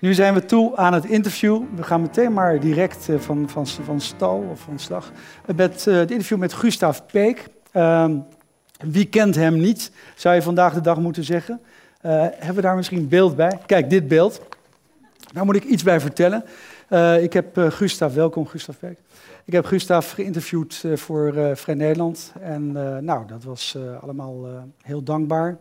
Nu zijn we toe aan het interview. We gaan meteen maar direct uh, van, van, van stal of van slag. Met uh, het interview met Gustav Peek. Uh, wie kent hem niet, zou je vandaag de dag moeten zeggen. Hebben we daar misschien beeld bij? Kijk, dit beeld. Daar moet ik iets bij vertellen. ik heb Gustav, welkom Gustav Peek. Ik heb Gustav geïnterviewd voor Vrij Nederland. En nou, dat was allemaal heel dankbaar.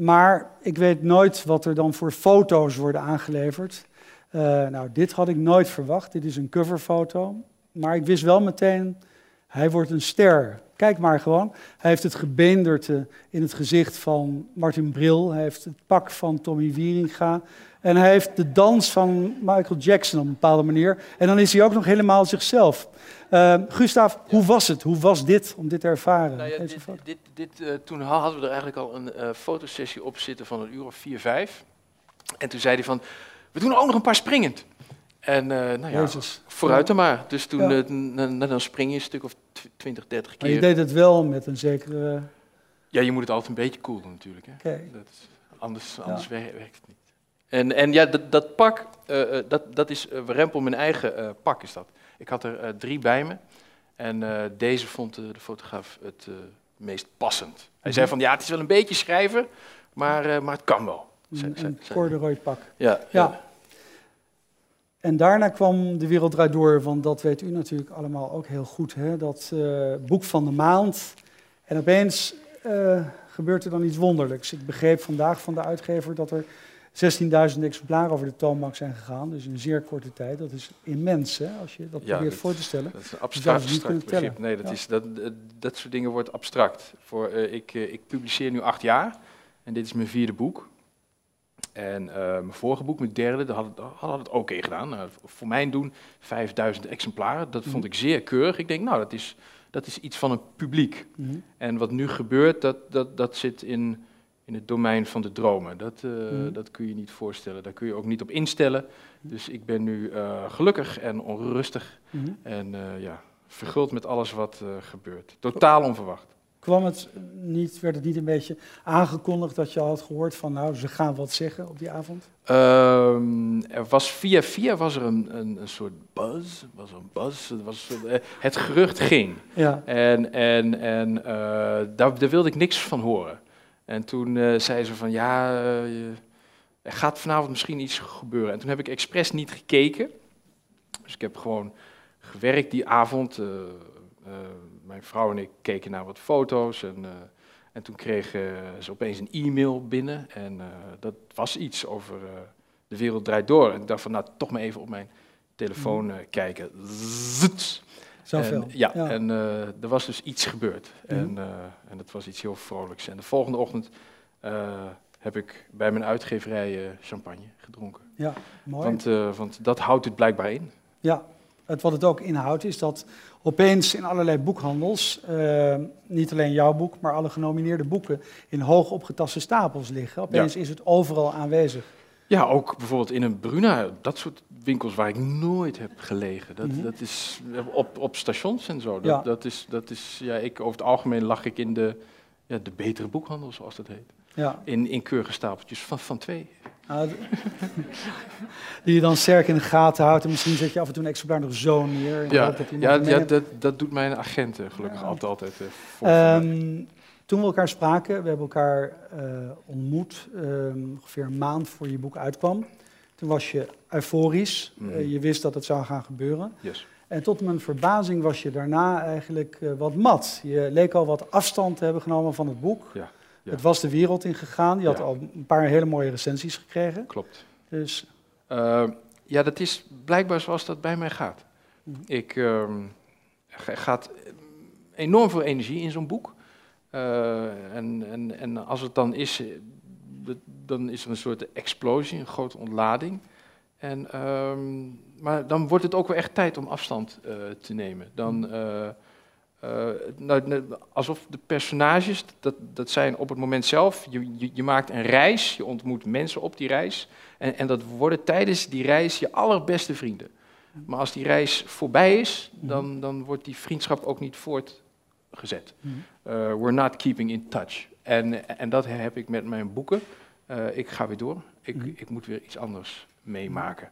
Maar ik weet nooit wat er dan voor foto's worden aangeleverd. Uh, nou, dit had ik nooit verwacht. Dit is een coverfoto. Maar ik wist wel meteen, hij wordt een ster. Kijk maar gewoon. Hij heeft het gebeenderte in het gezicht van Martin Bril. Hij heeft het pak van Tommy Wieringa. En hij heeft de dans van Michael Jackson op een bepaalde manier. En dan is hij ook nog helemaal zichzelf. Uh, Gustav, hoe was het? Hoe was dit om dit te ervaren? Nou ja, dit, dit, dit, uh, toen hadden we er eigenlijk al een uh, fotosessie op zitten van een uur of vier, vijf. En toen zei hij van, we doen ook nog een paar springend. En nou ja, Jezus. vooruit dan maar. Dus toen ja. dan spring je een stuk of 20, 30 keer. Maar je deed het wel met een zekere... Ja, je moet het altijd een beetje cool doen natuurlijk. Hè? Okay. Dat is, anders anders ja. werkt het niet. En, en ja, dat, dat pak, uh, dat, dat is uh, Rempel mijn eigen uh, pak is dat. Ik had er drie bij me en deze vond de, de fotograaf het meest passend. Hij zei mhm. van ja, het is wel een beetje schrijven, maar, maar het kan wel. Een, een corduroy pak. Ja, ja. Ja. En daarna kwam De Wereld Draait Door, want dat weet u natuurlijk allemaal ook heel goed. Hè? Dat boek van de maand. En opeens gebeurt er dan iets wonderlijks. Ik begreep vandaag van de uitgever dat er 16.000 exemplaren over de toonbank zijn gegaan, dus in een zeer korte tijd. Dat is immens, hè, als je dat probeert voor te stellen. Dat is een abstract, abstract begrip. Nee, dat, ja. is, dat, dat soort dingen wordt abstract. Voor, uh, ik, uh, ik publiceer nu acht jaar en dit is mijn vierde boek. En uh, mijn vorige boek, mijn derde, dat had, had het okay gedaan. Nou, voor mijn doen 5000 exemplaren. Dat vond mhm. ik zeer keurig. Ik denk, nou, dat is, dat is iets van een publiek. Mm -hmm. En wat nu gebeurt, dat, dat, dat zit in in het domein van de dromen. Dat, uh, mm. dat kun je niet voorstellen. Daar kun je ook niet op instellen. Dus ik ben nu uh, gelukkig en onrustig. Mm. En ja, verguld met alles wat gebeurt. Totaal onverwacht. Kwam het niet, werd het niet een beetje aangekondigd dat je had gehoord van nou, ze gaan wat zeggen op die avond? Um, er was via via was er een, een, een soort buzz, was er een buzz, het, was, het gerucht ging. Ja. En, en, en daar, daar wilde ik niks van horen. En toen uh, zei ze van ja, uh, er gaat vanavond misschien iets gebeuren. En toen heb ik expres niet gekeken. Dus ik heb gewoon gewerkt die avond. Mijn vrouw en ik keken naar wat foto's. En, en toen kregen ze opeens een e-mail binnen. En dat was iets over de wereld draait door. En ik dacht van nou toch maar even op mijn telefoon mm. kijken. Zut. Zoveel. En, ja, en er was dus iets gebeurd. Mm. En, en dat was iets heel vrolijks. En de volgende ochtend heb ik bij mijn uitgeverij champagne gedronken. Ja, mooi. Want, want dat houdt het blijkbaar in. Ja, het, wat het ook inhoudt is dat opeens in allerlei boekhandels, niet alleen jouw boek, maar alle genomineerde boeken in hoog opgetaste stapels liggen. Opeens ja. is het overal aanwezig. Ja, ook bijvoorbeeld in een Bruna, dat soort winkels waar ik nooit heb gelegen. Dat, mm-hmm. dat is op, op stations en zo. Dat, ja. dat, is, dat is, ja, ik, over het algemeen lag ik in de, ja, de betere boekhandel, zoals dat heet. Ja. In, in keurige stapeltjes van, van twee. Ah, die je dan sterk in de gaten houdt. En misschien zet je af en toe een exemplaar nog zo neer. Ja, dat, ja, ja dat, dat doet mijn agent gelukkig altijd. altijd uh, um, toen we elkaar spraken, we hebben elkaar uh, ontmoet um, ongeveer een maand voor je boek uitkwam. Toen was je euforisch, mm. uh, je wist dat het zou gaan gebeuren. Yes. En tot mijn verbazing was je daarna eigenlijk uh, wat mat. Je leek al wat afstand te hebben genomen van het boek. Ja, ja. Het was de wereld ingegaan. Je had al een paar hele mooie recensies gekregen. Klopt. Dus... ja, dat is blijkbaar zoals dat bij mij gaat. Mm. Ik uh, gaat enorm veel energie in zo'n boek. Uh, en, en, en als het dan is, dan is er een soort explosie, een grote ontlading. En, um, maar dan wordt het ook wel echt tijd om afstand te nemen. Dan, uh, nou, alsof de personages, dat, dat zijn op het moment zelf, je, je, je, maakt een reis, je ontmoet mensen op die reis. En, en dat worden tijdens die reis je allerbeste vrienden. Maar als die reis voorbij is, dan, dan wordt die vriendschap ook niet voort gezet. Uh, we're not keeping in touch. En, en dat heb ik met mijn boeken. Uh, ik ga weer door. Ik, mm. ik moet weer iets anders meemaken.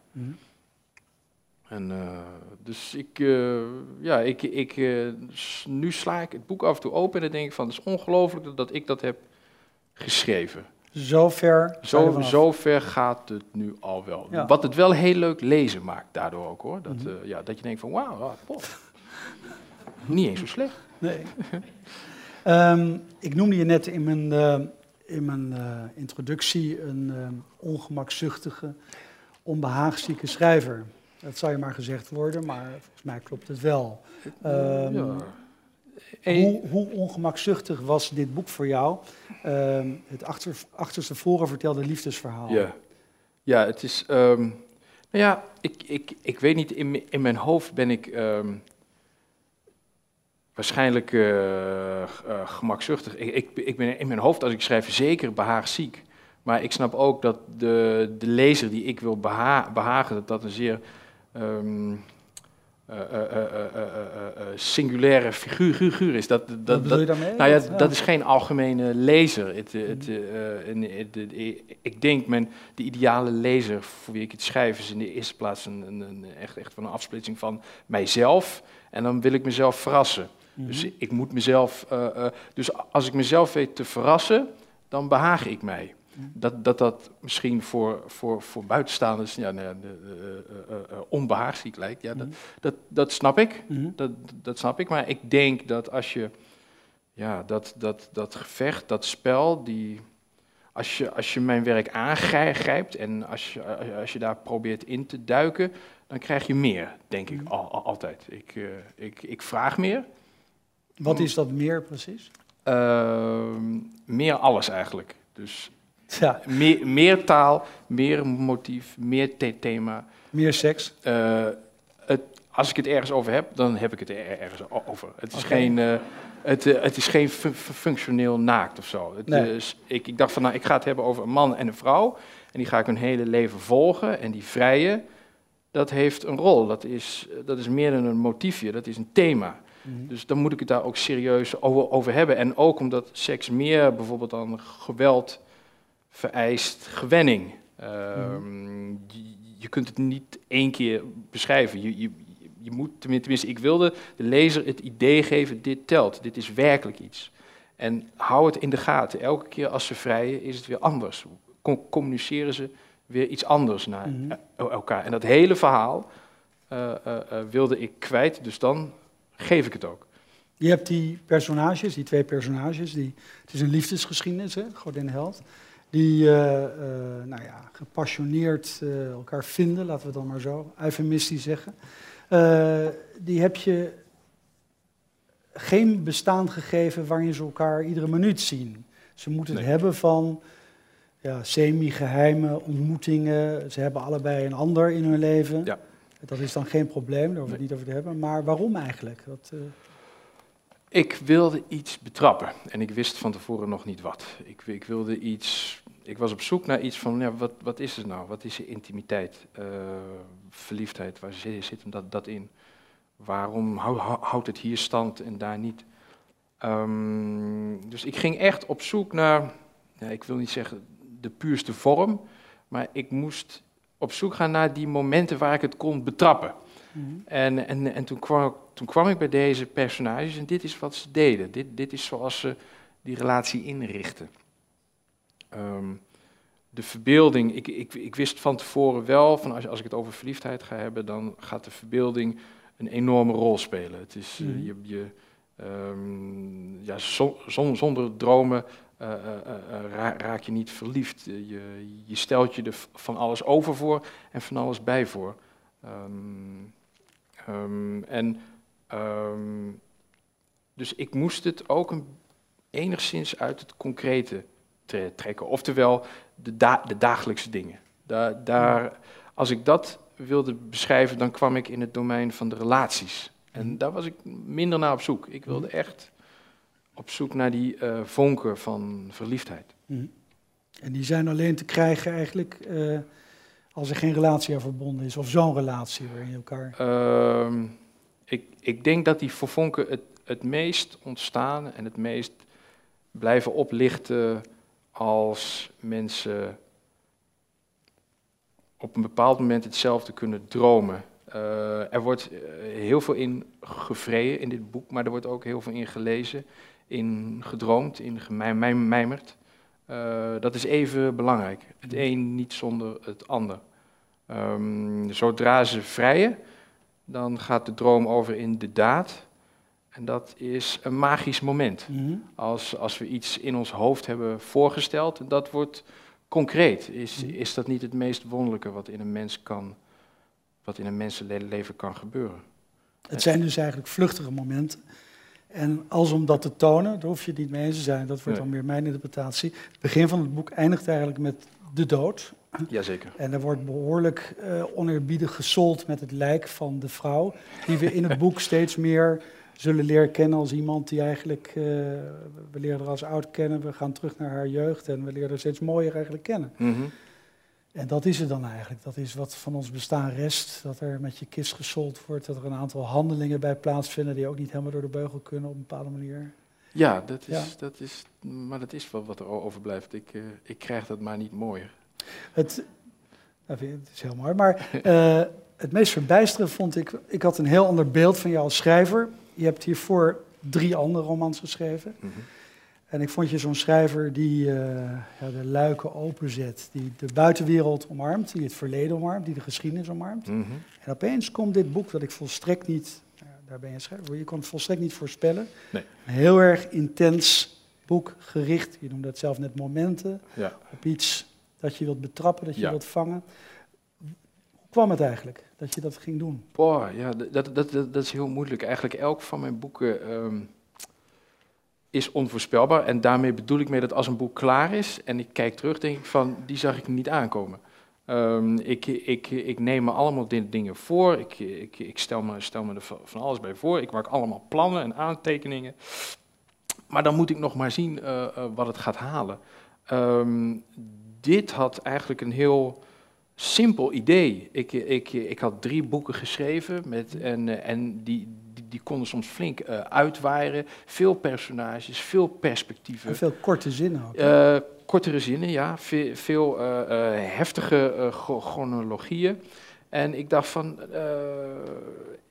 En eh, dus ik, eh, ja, ik, ik, eh, nu sla ik het boek af en toe open en dan denk ik van, het is ongelooflijk dat ik dat heb geschreven. Zo ver. zijn we Zo, ver gaat het nu al wel. Ja. Wat het wel heel leuk lezen maakt daardoor ook hoor. Dat, Mhm. ja, dat je denkt van, wauw, ah, pof. Niet eens zo slecht. Nee. Ehm, ik noemde je net in mijn, in mijn introductie een ongemakzuchtige, onbehaagzieke schrijver. Dat zou je maar gezegd worden, maar volgens mij klopt het wel. Ehm, ja. En- Hoe, hoe ongemakzuchtig was dit boek voor jou? Ehm, het achter, achterstevoren vertelde liefdesverhaal. Ja, ja het is. ehm, nou ja, ik, ik, ik weet niet, in, in mijn hoofd ben ik waarschijnlijk eh, gemakzuchtig. Ik, ik, ik ben in mijn hoofd, als ik schrijf, zeker behaagziek. Maar ik snap ook dat de, de lezer die ik wil beha behagen, dat dat een zeer eh, eh, eh, eh, eh, eh, eh, singulaire figuur, figuur is. Dat, dat, Wat bedoel je daarmee? nou ja, Dat- is geen algemene lezer. Het, eh, het, eh, en het- het- ik denk, mijn, de ideale lezer voor wie ik het schrijf, is in de eerste plaats een, een, een- echt, echt van een afsplitsing van mijzelf. En dan wil ik mezelf verrassen. Mhm. Dus ik moet mezelf. eh, eh, dus als ik mezelf weet te verrassen, dan behaag ik mij. Mhm. Dat dat, dat misschien voor, voor, voor buitenstaanders ja, nou ja, de, eh, eh, eh, onbehaagziek lijkt, ja, dat, Mhm. dat, dat snap ik. Mhm. Dat, dat snap ik, maar ik denk dat als je ja, dat, dat, dat gevecht, dat spel, die, als, je, als je mijn werk aangrijpt en als je, als je daar probeert in te duiken, dan krijg je meer, denk ik, al, al- altijd. Ik, ik, ik vraag meer. Wat is dat meer precies? Ehm, meer alles eigenlijk. Dus Ja, meer, meer taal, meer motief, meer the- thema. meer seks. Eh, het, als ik het ergens over heb, dan heb ik het er ergens over. Het is geen, eh, het, eh, het is geen fu- fu- functioneel naakt of zo. Het, Nee. is, ik, ik dacht van, nou, ik ga het hebben over een man en een vrouw. En die ga ik hun hele leven volgen. En die vrije, dat heeft een rol. Dat is, dat is meer dan een motiefje, dat is een thema. Mhm. Dus dan moet ik het daar ook serieus over, over hebben. En ook omdat seks meer bijvoorbeeld dan geweld vereist gewenning. Ehm, je, je kunt het niet één keer beschrijven. Je, je, je moet, tenmin- tenminste, ik wilde de lezer het idee geven, dit telt, dit is werkelijk iets. En hou het in de gaten. Elke keer als ze vrijen, is het weer anders. Com- communiceren ze weer iets anders naar Mhm. el- elkaar. En dat hele verhaal eh, eh, eh, wilde ik kwijt, dus dan geef ik het ook. Je hebt die personages, die twee personages, die, het is een liefdesgeschiedenis, hè, Godin Held, die eh, eh, nou ja, gepassioneerd eh, elkaar vinden, laten we het dan maar zo eufemistisch zeggen. Die heb je geen bestaan gegeven waarin ze elkaar iedere minuut zien. Ze moeten het Nee. hebben van ja, semi-geheime ontmoetingen. Ze hebben allebei een ander in hun leven. Ja. Dat is dan geen probleem, daar hoeven we het niet over te hebben. Maar waarom eigenlijk? Dat, Ik wilde iets betrappen en ik wist van tevoren nog niet wat. Ik, ik wilde iets. Ik was op zoek naar iets van, ja, wat, wat is het nou? Wat is je intimiteit, eh, verliefdheid? Waar zit, dat, in? Waarom hou- hou- houdt het hier stand en daar niet? Ehm, dus ik ging echt op zoek naar, ja, ik wil niet zeggen de puurste vorm, maar ik moest op zoek gaan naar die momenten waar ik het kon betrappen. En, en, en toen, kwam, ik- toen kwam ik bij deze personages en dit is wat ze deden. Dit, dit is zoals ze die relatie inrichten. Ehm, de verbeelding, ik, ik, ik wist van tevoren wel, van als, als ik het over verliefdheid ga hebben, dan gaat de verbeelding een enorme rol spelen. Het is, eh, Mhm. je, je, ehm, ja, zon- zon- zonder dromen eh, eh, ra- raak je niet verliefd. Je, je stelt je er van alles over voor en van alles bij voor. Ehm, ehm, en ehm, dus ik moest het ook een, enigszins uit het concrete tre- trekken. Oftewel de, da- de dagelijkse dingen. Da- daar, als ik dat wilde beschrijven, dan kwam ik in het domein van de relaties. En daar was ik minder naar op zoek. Ik wilde echt op zoek naar die eh, vonken van verliefdheid. Mhm. En die zijn alleen te krijgen eigenlijk eh, als er geen relatie aan verbonden is, of zo'n relatie je elkaar. Ehm, ik, ik denk dat die vonken het, het meest ontstaan en het meest blijven oplichten als mensen op een bepaald moment hetzelfde kunnen dromen. Eh, er wordt eh, heel veel in gevreden in dit boek, maar er wordt ook heel veel in gelezen, in gedroomd, in gemijmerd. Uh, dat is even belangrijk. Het een niet zonder het ander. Um, zodra ze vrijen, dan gaat de droom over in de daad. En dat is een magisch moment. Mhm. als, als we iets in ons hoofd hebben voorgesteld dat wordt concreet, is, mhm. is dat niet het meest wonderlijke wat in een mens kan, wat in een mensenleven kan gebeuren. Het zijn dus eigenlijk vluchtige momenten. En als om dat te tonen, daar hoef je het niet mee eens te zijn, dat wordt dan weer mijn interpretatie. Het begin van het boek eindigt eigenlijk met de dood. Jazeker. En er wordt behoorlijk uh, oneerbiedig gesold met het lijk van de vrouw, die we in het boek steeds meer zullen leren kennen als iemand die eigenlijk, uh, we leren haar als oud kennen, we gaan terug naar haar jeugd en we leren haar steeds mooier eigenlijk kennen. Mm En dat is het dan eigenlijk. Dat is wat van ons bestaan rest. Dat er met je kist gesold wordt. Dat er een aantal handelingen bij plaatsvinden die ook niet helemaal door de beugel kunnen op een bepaalde manier. Ja, dat is, Dat is, maar dat is wel wat er overblijft. Ik, uh, ik krijg dat maar niet mooier. Het, nou, het is heel mooi, maar uh, het meest verbijsterende vond ik... Ik had een heel ander beeld van jou als schrijver. Je hebt hiervoor drie andere romans geschreven. Mhm. En ik vond je zo'n schrijver die uh, ja, de luiken openzet, die de buitenwereld omarmt, die het verleden omarmt, die de geschiedenis omarmt. Mhm. En opeens komt dit boek dat ik volstrekt niet, daar ben je schrijver, je kon het volstrekt niet voorspellen. Nee. Een heel erg intens boek gericht, je noemde het zelf net momenten, ja. op iets dat je wilt betrappen, dat je wilt vangen. Hoe kwam het eigenlijk? dat je dat ging doen? Boah, ja, dat, dat, dat, dat is heel moeilijk. Eigenlijk elk van mijn boeken ehm, is onvoorspelbaar. En daarmee bedoel ik mee dat als een boek klaar is en ik kijk terug, denk ik van, die zag ik niet aankomen. Um, ik, ik, ik neem me allemaal dingen voor, ik, ik, stel, me, stel me er van alles bij voor, ik maak allemaal plannen en aantekeningen. Maar dan moet ik nog maar zien uh, uh, wat het gaat halen. Um, dit had eigenlijk een heel simpel idee. Ik had drie boeken geschreven met, en, eh, en die, die, konden soms flink uh, uitwaaien. Veel personages, veel perspectieven. En veel korte zinnen ook. Uh, kortere zinnen, ja. Veel, veel uh, heftige chronologieën. En ik dacht van,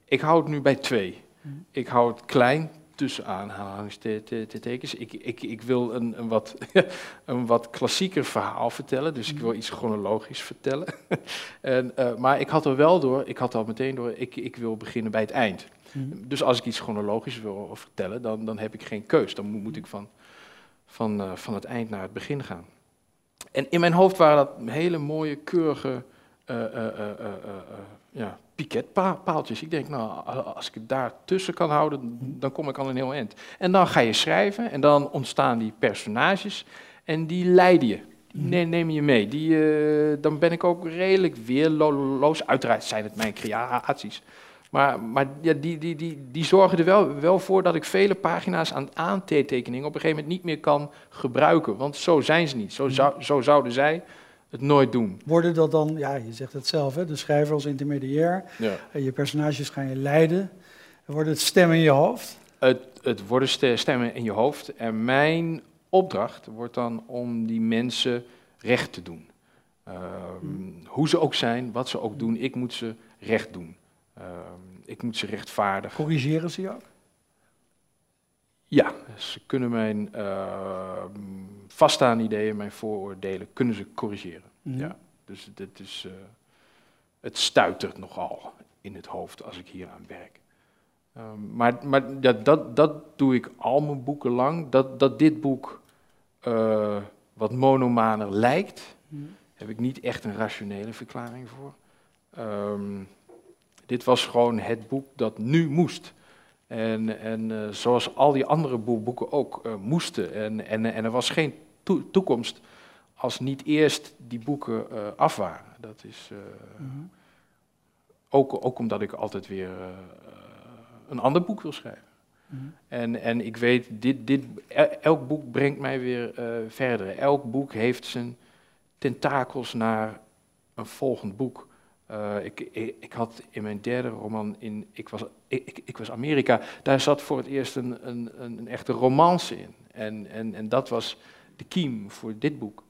ik hou het nu bij twee. Mhm. Ik hou het klein, tussen aanhalingstekens. Ik, ik, ik wil een, een, wat, een wat klassieker verhaal vertellen, dus ik wil iets chronologisch vertellen. en, uh, maar ik had er wel door, ik had al meteen door, ik, ik wil beginnen bij het eind. Mhm. Dus als ik iets chronologisch wil vertellen, dan, dan heb ik geen keus. Dan moet, moet ik van, van, uh, van het eind naar het begin gaan. En in mijn hoofd waren dat hele mooie, keurige uh, ja, piketpaaltjes. Ik denk, nou, als ik het daar tussen kan houden, dan kom ik al een heel eind. En dan ga je schrijven en dan ontstaan die personages en die leiden je. Die mm. neem je mee. Die, uh, dan ben ik ook redelijk weerloos. Uiteraard zijn het mijn creaties. Maar, maar ja, die, die, die, die zorgen er wel, wel voor dat ik vele pagina's aan aantekeningen op een gegeven moment niet meer kan gebruiken. Want zo zijn ze niet. Zo, zou, zo zouden zij het nooit doen. Worden dat dan, ja, je zegt het zelf, hè, de schrijver als intermediair, ja. je personages gaan je leiden. Wordt het stemmen in je hoofd? Het, het worden stemmen in je hoofd. En mijn opdracht wordt dan om die mensen recht te doen. Ehm, hmm. Hoe ze ook zijn, wat ze ook doen, ik moet ze recht doen. Ehm, ik moet ze rechtvaardig. Corrigeren ze je ook? Ja, ze kunnen mijn uh, vaststaande ideeën, mijn vooroordelen, kunnen ze corrigeren. Mhm. Ja, dus dit is, uh, het stuitert nogal in het hoofd als ik hier aan werk. Um, maar maar ja, dat, dat doe ik al mijn boeken lang. Dat, dat dit boek uh, wat monomaner lijkt, mhm. heb ik niet echt een rationele verklaring voor. Um, dit was gewoon het boek dat nu moest. En, en uh, zoals al die andere boeken ook uh, moesten. En, en, en er was geen to toekomst als niet eerst die boeken uh, af waren. Dat is mm -hmm. ook, ook omdat ik altijd weer een ander boek wil schrijven. Mm -hmm. en, en ik weet, dit, dit, elk boek brengt mij weer verder. Elk boek heeft zijn tentakels naar een volgend boek. Uh, ik, ik, had in mijn derde roman, in, ik, was, ik, ik, was Amerika, daar zat voor het eerst een, een, een echte romance in. En, en, en dat was de kiem voor dit boek.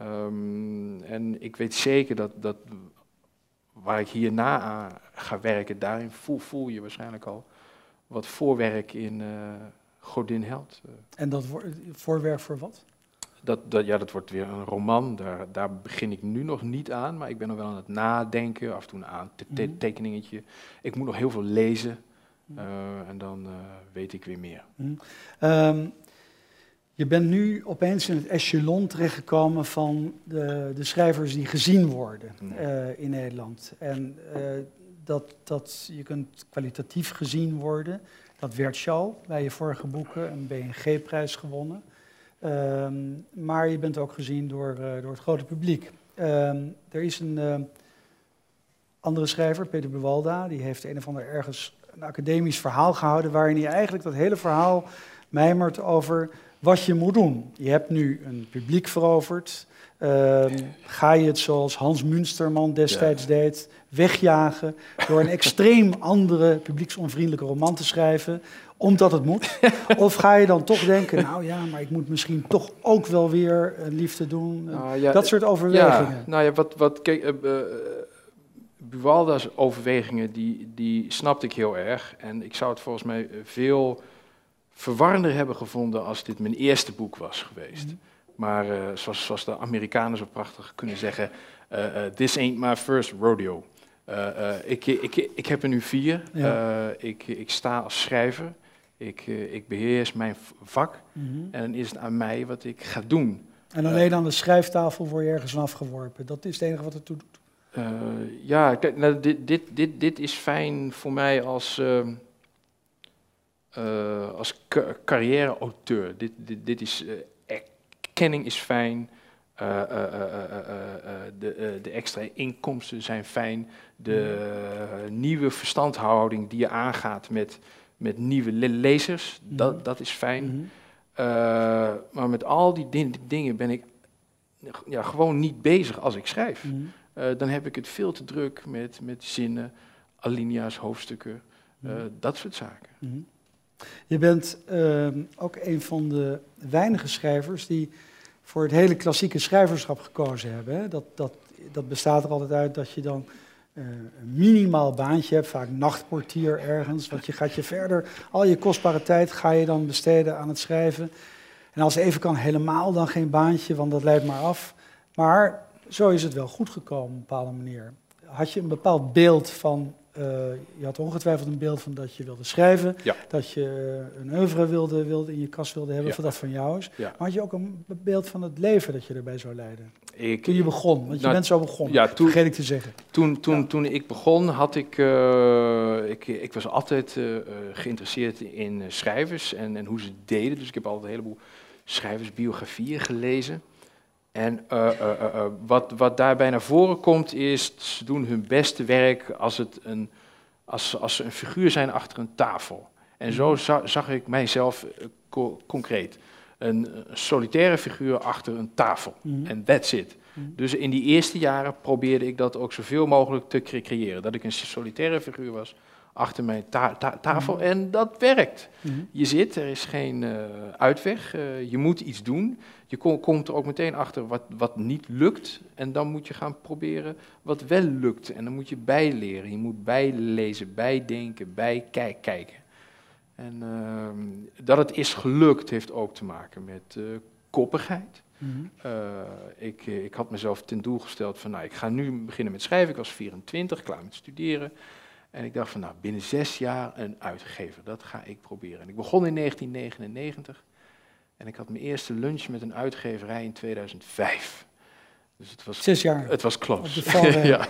Um, en ik weet zeker dat, dat waar ik hierna aan ga werken, daarin voel, je waarschijnlijk al wat voorwerk in Godin Held. En dat voorwerk voor wat? Dat, dat, ja, dat wordt weer een roman. Daar, daar begin ik nu nog niet aan, maar ik ben nog wel aan het nadenken. Af en toe een aantekeningetje. Mhm. Ik moet nog heel veel lezen mhm. en dan weet ik weer meer. Mm. Je bent nu opeens in het echelon terechtgekomen van de, de schrijvers die gezien worden uh, in Nederland. En dat, dat je kunt kwalitatief gezien worden. Dat werd al bij je vorige boeken, een BNG-prijs gewonnen. Um, maar je bent ook gezien door, uh, door het grote publiek. Um, er is een andere schrijver, Peter Bewalda, die heeft een of ander ergens een academisch verhaal gehouden waarin hij eigenlijk dat hele verhaal mijmert over wat je moet doen. Je hebt nu een publiek veroverd. Ehm, ga je het zoals Hans Münsterman destijds deed, wegjagen door een extreem andere publieksonvriendelijke roman te schrijven, omdat het moet? of ga je dan toch denken, nou ja, maar ik moet misschien toch ook wel weer een liefde doen? Nou dat soort overwegingen. Ja, nou ja, wat, wat kijk, uh, Buwalda's overwegingen, die, die snapte ik heel erg. En ik zou het volgens mij veel verwarrender hebben gevonden als dit mijn eerste boek was geweest. Mhm. Maar uh, zoals, zoals, de Amerikanen zo prachtig kunnen zeggen, this ain't my first rodeo. ik, ik, ik heb er nu vier. ik, ik sta als schrijver. Ik, ik beheers mijn vak. Mhm. En dan is het aan mij wat ik ga doen. En alleen aan de schrijftafel word je ergens afgeworpen. Dat is het enige wat het toe doet. ja, kijk, nou, dit, dit, dit, dit is fijn voor mij als uh, als carrière-auteur. Dit, dit, dit is, erkenning is fijn, de, de, extra inkomsten zijn fijn, de nieuwe verstandhouding die je aangaat met, met nieuwe lezers, mm dat, dat is fijn. Mm maar met al die dingen ben ik ja, gewoon niet bezig als ik schrijf. Mm dan heb ik het veel te druk met, met zinnen, alinea's, hoofdstukken, dat soort zaken. Mhm. Je bent ehm, ook een van de weinige schrijvers die voor het hele klassieke schrijverschap gekozen hebben. Hè? Dat, dat, dat bestaat er altijd uit dat je dan een minimaal baantje hebt, vaak nachtportier ergens. Want je gaat je verder, al je kostbare tijd ga je dan besteden aan het schrijven. En als even kan, helemaal dan geen baantje, want dat leidt maar af. Maar zo is het wel goed gekomen op een bepaalde manier. Had je een bepaald beeld van uh, je had ongetwijfeld een beeld van dat je wilde schrijven, dat je een oeuvre wilde, wilde in je kast wilde hebben, ja. dat van jou is. Maar had je ook een beeld van het leven dat je erbij zou leiden? Ik, toen je begon, want je nou, bent zo begonnen, ja, toen, vergeet ik te zeggen. Toen, toen, toen ik begon, had ik, uh, ik, ik was altijd uh, geïnteresseerd in schrijvers en, en hoe ze deden. Dus ik heb altijd een heleboel schrijversbiografieën gelezen. En uh, uh, uh, wat, wat daarbij naar voren komt is, ze doen hun beste werk als, het een, als, als ze een figuur zijn achter een tafel. En zo za zag ik mijzelf co concreet. Een, solitaire figuur achter een tafel. En mm that's it. Mm Dus in die eerste jaren probeerde ik dat ook zoveel mogelijk te creëren. Dat ik een solitaire figuur was achter mijn ta ta tafel. Mm En dat werkt. Mm Je zit, er is geen uh, uitweg. Uh, je moet iets doen. Je komt er ook meteen achter wat, wat niet lukt. En dan moet je gaan proberen wat wel lukt. En dan moet je bijleren. Je moet bijlezen, bijdenken, bijkijken. En uh, dat het is gelukt heeft ook te maken met uh, koppigheid. Mm -hmm. ik, ik had mezelf ten doel gesteld van, nou, ik ga nu beginnen met schrijven. Ik was 24, klaar met studeren. En ik dacht van, nou, binnen zes jaar een uitgever, dat ga ik proberen. En ik begon in 1999 en ik had mijn eerste lunch met een uitgeverij in 2005. Dus het was, zes jaar. Het was close. ja.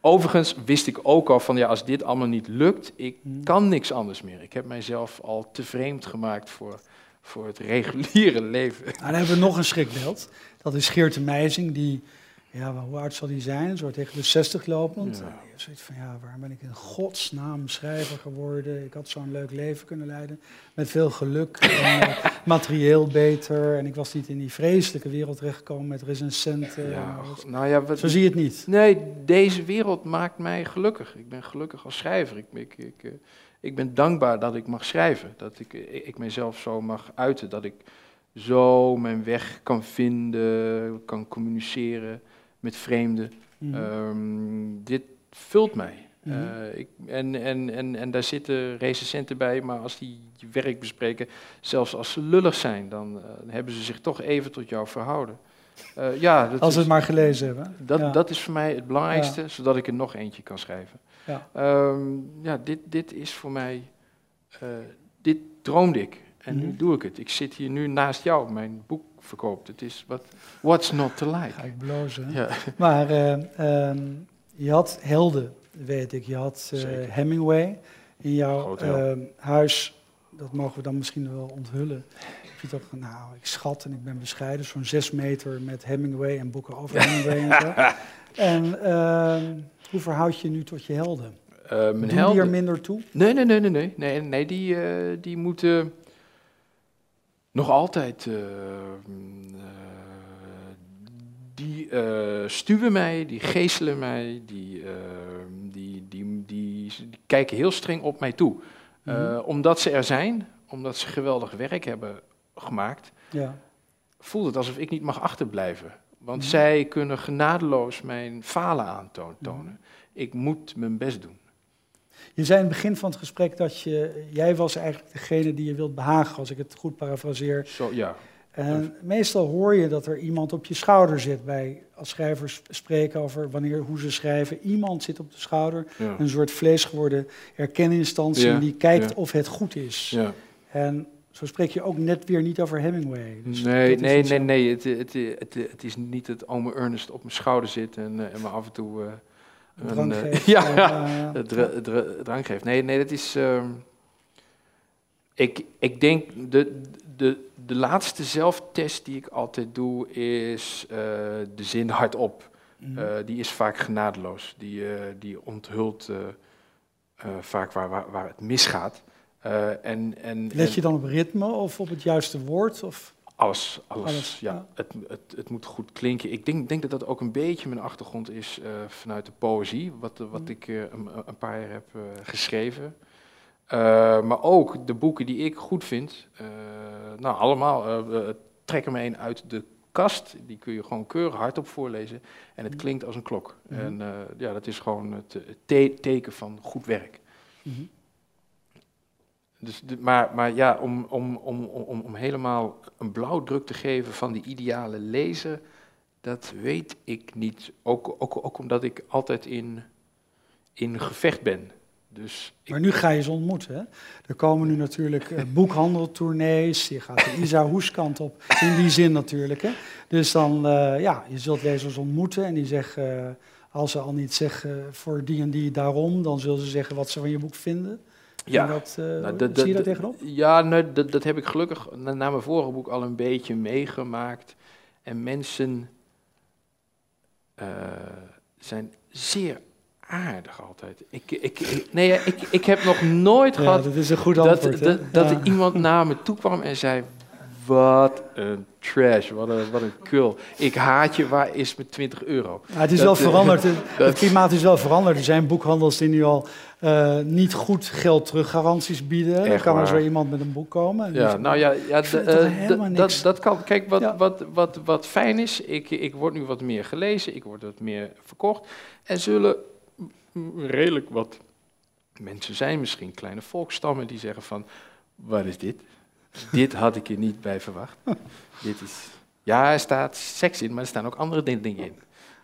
Overigens wist ik ook al van, ja, als dit allemaal niet lukt, ik hmm. kan niks anders meer. Ik heb mijzelf al te vreemd gemaakt voor, voor het reguliere leven. Nou, dan hebben we nog een schrikbeeld. Dat is Geert de Meijzing, die ja, hoe oud zal die zijn? Zo tegen de 60 lopend. Ja. zoiets van, ja, waarom ben ik in godsnaam schrijver geworden? Ik had zo'n leuk leven kunnen leiden. Met veel geluk en uh, materieel beter. En ik was niet in die vreselijke wereld terechtgekomen met recensenten. Ja, nou ja, wat, zo zie je het niet. Nee, deze wereld maakt mij gelukkig. Ik ben gelukkig als schrijver. Ik, ik, ik, uh, ik ben dankbaar dat ik mag schrijven. Dat ik, ik, ik mezelf zo mag uiten. Dat ik zo mijn weg kan vinden, kan communiceren met vreemden. Mhm. Ehm, dit, vult mij. Mhm. Eh, ik, en, en, en, en daar zitten recensenten bij, maar als die je werk bespreken, zelfs als ze lullig zijn, dan eh, hebben ze zich toch even tot jou verhouden. Eh, ja, dat Als is, het maar gelezen hebben. dat, Ja. dat is voor mij het belangrijkste, zodat ik er nog eentje kan schrijven. Ja. Ehm, ja, dit, dit is voor mij, dit droomde ik. En nu Mhm. doe ik het. Ik zit hier nu naast jou, mijn boek verkoopt. Het is wat, what's not to like. Ga ik blozen. Ja. Maar eh, ehm, je had helden, weet ik. Je had eh. Hemingway in jouw ehm, huis. Dat mogen we dan misschien wel onthullen. Heb je toch, nou, ik schat en ik ben bescheiden, zo'n zes meter met Hemingway en boeken over Hemingway en zo. En ehm, hoe verhoud je nu tot je helden? Eh, mijn Doen die helden- er minder toe? Nee, nee, nee, nee, nee, nee, nee die, die moeten nog altijd, eh, mm, eh, die eh, stuwen mij, die geestelen mij, die, die, die, die, kijken heel streng op mij toe. Mhm. Omdat ze er zijn, omdat ze geweldig werk hebben gemaakt, Ja. voelt het alsof ik niet mag achterblijven. Want Mhm. zij kunnen genadeloos mijn falen aantonen. Mhm. Ik moet mijn best doen. Je zei in het begin van het gesprek dat je, jij was eigenlijk degene die je wilt behagen, als ik het goed parafraseer. Zo, ja. En meestal hoor je dat er iemand op je schouder zit bij, als schrijvers spreken over wanneer, hoe ze schrijven. Iemand zit op de schouder, ja. een soort vlees geworden erkeninstantie Ja, die kijkt ja. of het goed is. ja. En zo spreek je ook net weer niet over Hemingway. Dus nee, nee, nee, nee. Het, het, het, het is niet dat ome Ernest op mijn schouder zit en, eh, en me af en toe eh, drank geeft. ja, ja, drank geeft. Nee, nee, dat is. ehm, ik, ik denk de, de, de laatste zelftest die ik altijd doe is eh, de zin hardop. mhm. Eh, die is vaak genadeloos. Die, eh, die onthult vaak waar, waar, waar het misgaat. En, en, Let je dan op ritme of op het juiste woord? Of? Alles, alles. Alles, ja. Het, het, het moet goed klinken. Ik denk, denk dat dat ook een beetje mijn achtergrond is eh, vanuit de poëzie, wat, wat Mm. ik eh, een, een paar jaar heb eh, geschreven. Eh, maar ook de boeken die ik goed vind. eh, nou, allemaal eh, eh, trekken me een uit de kast. Die kun je gewoon keurig hardop voorlezen. En het Mm. klinkt als een klok. Mhm. En eh, ja, dat is gewoon het, het te- teken van goed werk. Mhm. Dus maar, maar ja, om, om, om, om, om helemaal een blauwdruk te geven van die ideale lezer, dat weet ik niet. Ook, ook, ook omdat ik altijd in, in gevecht ben. Dus Maar nu ga je ze ontmoeten. Er komen nu natuurlijk eh, boekhandeltournees. Je gaat de Isa Hoeskant op. In die zin natuurlijk. Hè? Dus dan, eh, ja, je zult lezers ontmoeten. En die zeggen, eh, als ze al niet zeggen voor die en die daarom, dan zullen ze zeggen wat ze van je boek vinden. Ja, dat, eh, nou, zie dat- je daar dat- tegenop? Ja, nee, dat, dat heb ik gelukkig na, na mijn vorige boek al een beetje meegemaakt. En mensen eh, zijn zeer aardig altijd. Ik, ik, ik- nee, ik, ik heb nog nooit Ja, gehad dat is een goed dat, antwoord. dat, dat Ja. er iemand naar me toe kwam en zei... Wat een trash, wat een, wat een kul. Ik haat je, waar is mijn 20 euro? Ja, het is Dat, wel eh, veranderd. Dat- het klimaat is wel veranderd. Er zijn boekhandels die nu al eh, niet goed geld teruggaranties bieden. Dan Echt kan er zo iemand met een boek komen. Ja, nou ja, ja eh, dat, dat kan. Kijk, wat, Ja. wat, wat, wat fijn is, ik, ik word nu wat meer gelezen, ik word wat meer verkocht. En zullen redelijk wat mensen zijn, misschien kleine volkstammen, die zeggen van, wat is dit? dit had ik er niet bij verwacht. dit is, ja, er staat seks in, maar er staan ook andere din- dingen in.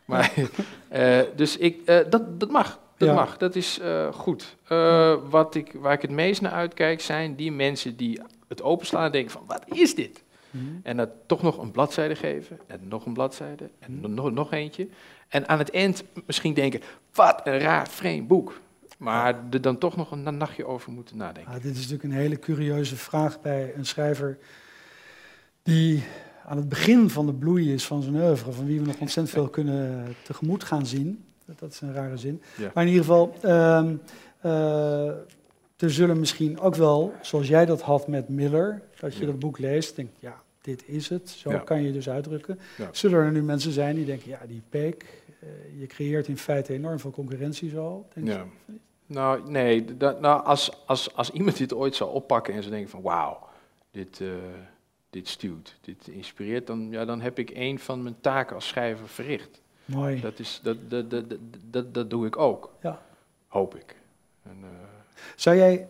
Maar, eh, dus ik, dat, dat mag. Dat Ja. mag, dat is eh, goed. Eh, wat ik, waar ik het meest naar uitkijk zijn die mensen die het openslaan en denken van, wat is dit? Mhm. En dat toch nog een bladzijde geven, en nog een bladzijde, en no- nog, nog eentje. En aan het eind misschien denken, wat een raar, vreemd boek. Maar er dan toch nog een na- nachtje over moeten nadenken. Ja, dit is natuurlijk een hele curieuze vraag bij een schrijver die aan het begin van de bloei is van zijn oeuvre, van wie we nog ontzettend veel kunnen tegemoet gaan zien. Dat, is een rare zin. Ja. Maar in ieder geval, eh, er zullen misschien ook wel, zoals jij dat had met Miller, dat je Ja. dat boek leest, denkt, ja, dit is het. Zo Ja. kan je dus uitdrukken. Zullen er nu mensen zijn die denken, ja, die Peek, eh, je creëert in feite enorm veel concurrentie zo. Denk je? Ja. Nou, nee, dat, nou, als, als, als iemand dit ooit zou oppakken en zou denken van, wauw, dit, eh, dit stuwt, dit inspireert, dan, ja, dan heb ik een van mijn taken als schrijver verricht. Mooi. Dat, is, dat, dat, dat, dat, dat, doe ik ook. Ja. Hoop ik. En, eh, Zou jij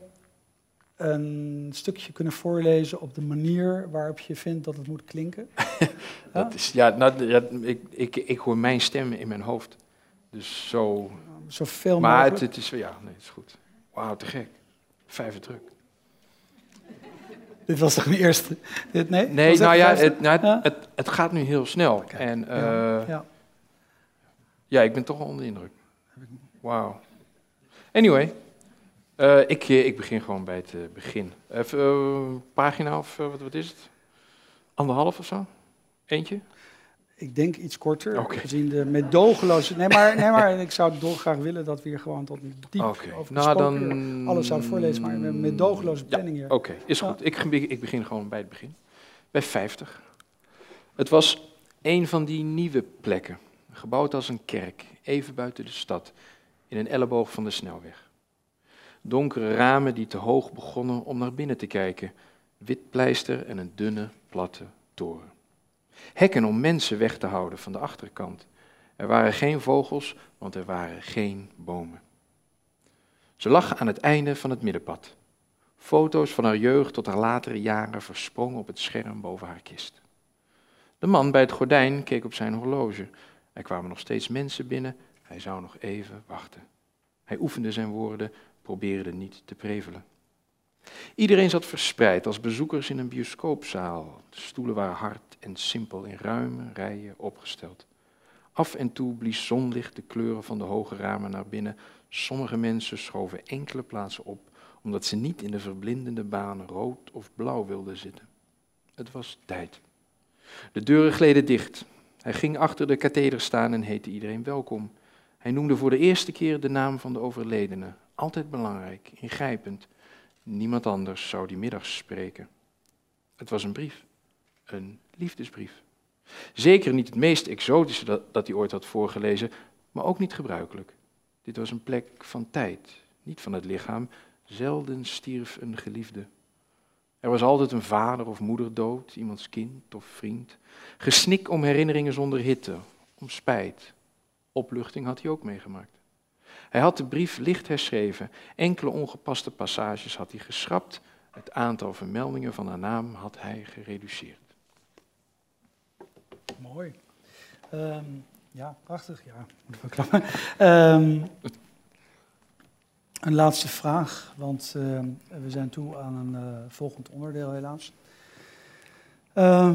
een stukje kunnen voorlezen op de manier waarop je vindt dat het moet klinken? dat is, ja, nou, ja, ik, ik, ik hoor mijn stem in mijn hoofd. Dus zo. Zoveel Maar het, mogelijk. het is, ja, nee, het is goed. Wauw, te gek. Vijfde druk. Dit was toch mijn eerste? Dit, nee? Nee, nou het ja, het, nou, het, Ja? het, het gaat nu heel snel. En eh, ja. Ja. ja. ik ben toch wel onder de indruk. Wauw. Anyway, eh, ik, eh, ik begin gewoon bij het eh, begin. Even, eh, pagina of wat, wat is het? Anderhalf of zo? Eentje? Ik denk iets korter, gezien de medogeloze... Nee maar, nee, maar ik zou dolgraag willen dat we hier gewoon tot diep Oké. over Nou, dan... alles zouden voorlezen, maar met medogeloze Ja, planning hier. Oké, is goed. Ik, ik begin gewoon bij het begin. Bij 50. Het was een van die nieuwe plekken, gebouwd als een kerk, even buiten de stad, in een elleboog van de snelweg. Donkere ramen die te hoog begonnen om naar binnen te kijken, wit pleister en een dunne, platte toren. Hekken om mensen weg te houden van de achterkant. Er waren geen vogels, want er waren geen bomen. Ze lag aan het einde van het middenpad. Foto's van haar jeugd tot haar latere jaren versprongen op het scherm boven haar kist. De man bij het gordijn keek op zijn horloge. Er kwamen nog steeds mensen binnen, hij zou nog even wachten. Hij oefende zijn woorden, probeerde niet te prevelen. Iedereen zat verspreid als bezoekers in een bioscoopzaal. De stoelen waren hard en simpel in ruime rijen opgesteld. Af en toe blies zonlicht de kleuren van de hoge ramen naar binnen. Sommige mensen schoven enkele plaatsen op omdat ze niet in de verblindende baan rood of blauw wilden zitten. Het was tijd. De deuren gleden dicht. Hij ging achter de katheder staan en heette iedereen welkom. Hij noemde voor de eerste keer de naam van de overledene. Altijd belangrijk, ingrijpend. Niemand anders zou die middag spreken. Het was een brief. Een liefdesbrief. Zeker niet het meest exotische dat, dat hij ooit had voorgelezen, maar ook niet gebruikelijk. Dit was een plek van tijd, niet van het lichaam, Zelden stierf een geliefde. Er was altijd een vader of moeder dood, iemands kind of vriend. Gesnik om herinneringen zonder hitte, om spijt. Opluchting had hij ook meegemaakt. Hij had de brief licht herschreven, enkele ongepaste passages had hij geschrapt, het aantal vermeldingen van haar naam had hij gereduceerd. Mooi. Ehm, ja, prachtig. Ja, moet wel klappen. Ehm, een laatste vraag, want ehm, we zijn toe aan een eh, volgend onderdeel helaas. Ehm,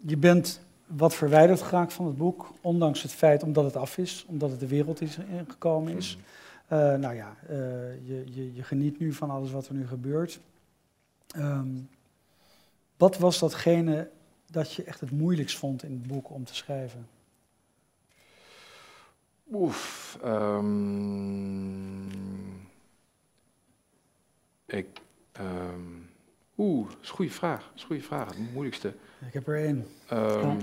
je bent wat verwijderd geraakt van het boek, ondanks het feit omdat het af is, omdat het de wereld is ingekomen is. Eh, nou ja, eh, je, je, je geniet nu van alles wat er nu gebeurt. Ehm, wat was datgene dat je echt het moeilijkst vond in het boek om te schrijven? Oef. ehm, ik. ehm, Oeh, dat is een goede vraag. Dat is een goede vraag. Het moeilijkste. Ik heb er één. Ehm,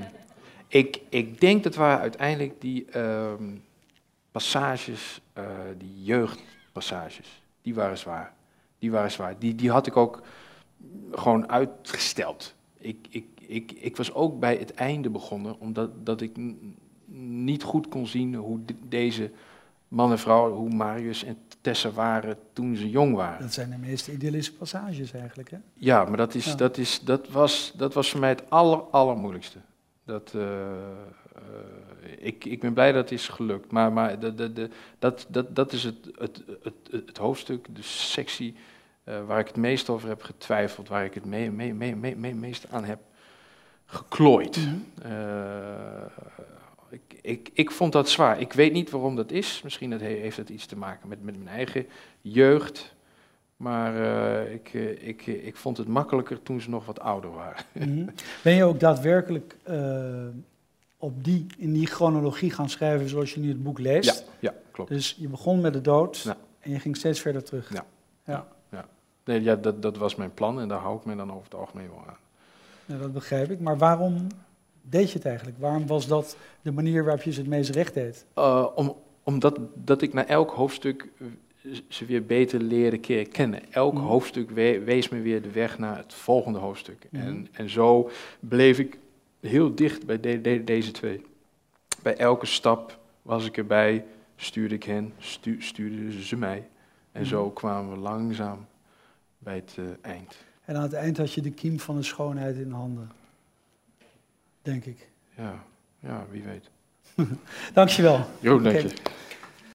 ik, ik denk dat waren uiteindelijk die ehm, passages, eh, die jeugdpassages, die waren zwaar. Die waren zwaar. Die, die had ik ook gewoon uitgesteld. Ik, ik, ik, ik was ook bij het einde begonnen, omdat dat ik niet goed kon zien hoe de- deze man en vrouw, hoe Marius en Tessa waren toen ze jong waren. Dat zijn de meest idyllische passages eigenlijk, hè? Ja, maar dat, is, Ja. dat, is, dat, was, dat was voor mij het aller, allermoeilijkste. Dat, eh, eh, ik, ik ben blij dat het is gelukt. Maar, maar de, de, de, dat, dat, dat is het, het, het, het, hoofdstuk, de sectie, eh, waar ik het meest over heb getwijfeld. Waar ik het me, me, me, me, me- meest aan heb geklooid. Mhm. Ik, ik, vond dat zwaar. Ik weet niet waarom dat is. Misschien dat he- heeft het iets te maken met, met mijn eigen jeugd. Maar eh, ik, eh, ik, eh, ik vond het makkelijker toen ze nog wat ouder waren. Mhm. Ben je ook daadwerkelijk op die, in die chronologie gaan schrijven zoals je nu het boek leest? Ja, ja klopt. Dus je begon met de dood Ja. en je ging steeds verder terug. Ja. ja. Nee, ja, dat, dat was mijn plan en daar hou ik me dan over het algemeen wel aan. Nou, dat begrijp ik. Maar waarom deed je het eigenlijk? Waarom was dat de manier waarop je ze het meest recht deed? Eh, om, omdat dat ik na elk hoofdstuk ze weer beter leren kennen. Elk mm. hoofdstuk wees me weer de weg naar het volgende hoofdstuk. Mm. En, en zo bleef ik heel dicht bij deze twee. Bij elke stap was ik erbij, stuurde ik hen, stu, stuurden ze mij. En mm. zo kwamen we langzaam bij het eh, eind. En aan het eind had je de kiem van de schoonheid in handen denk ik. Ja, ja wie weet. Dankjewel. Jo, dankje.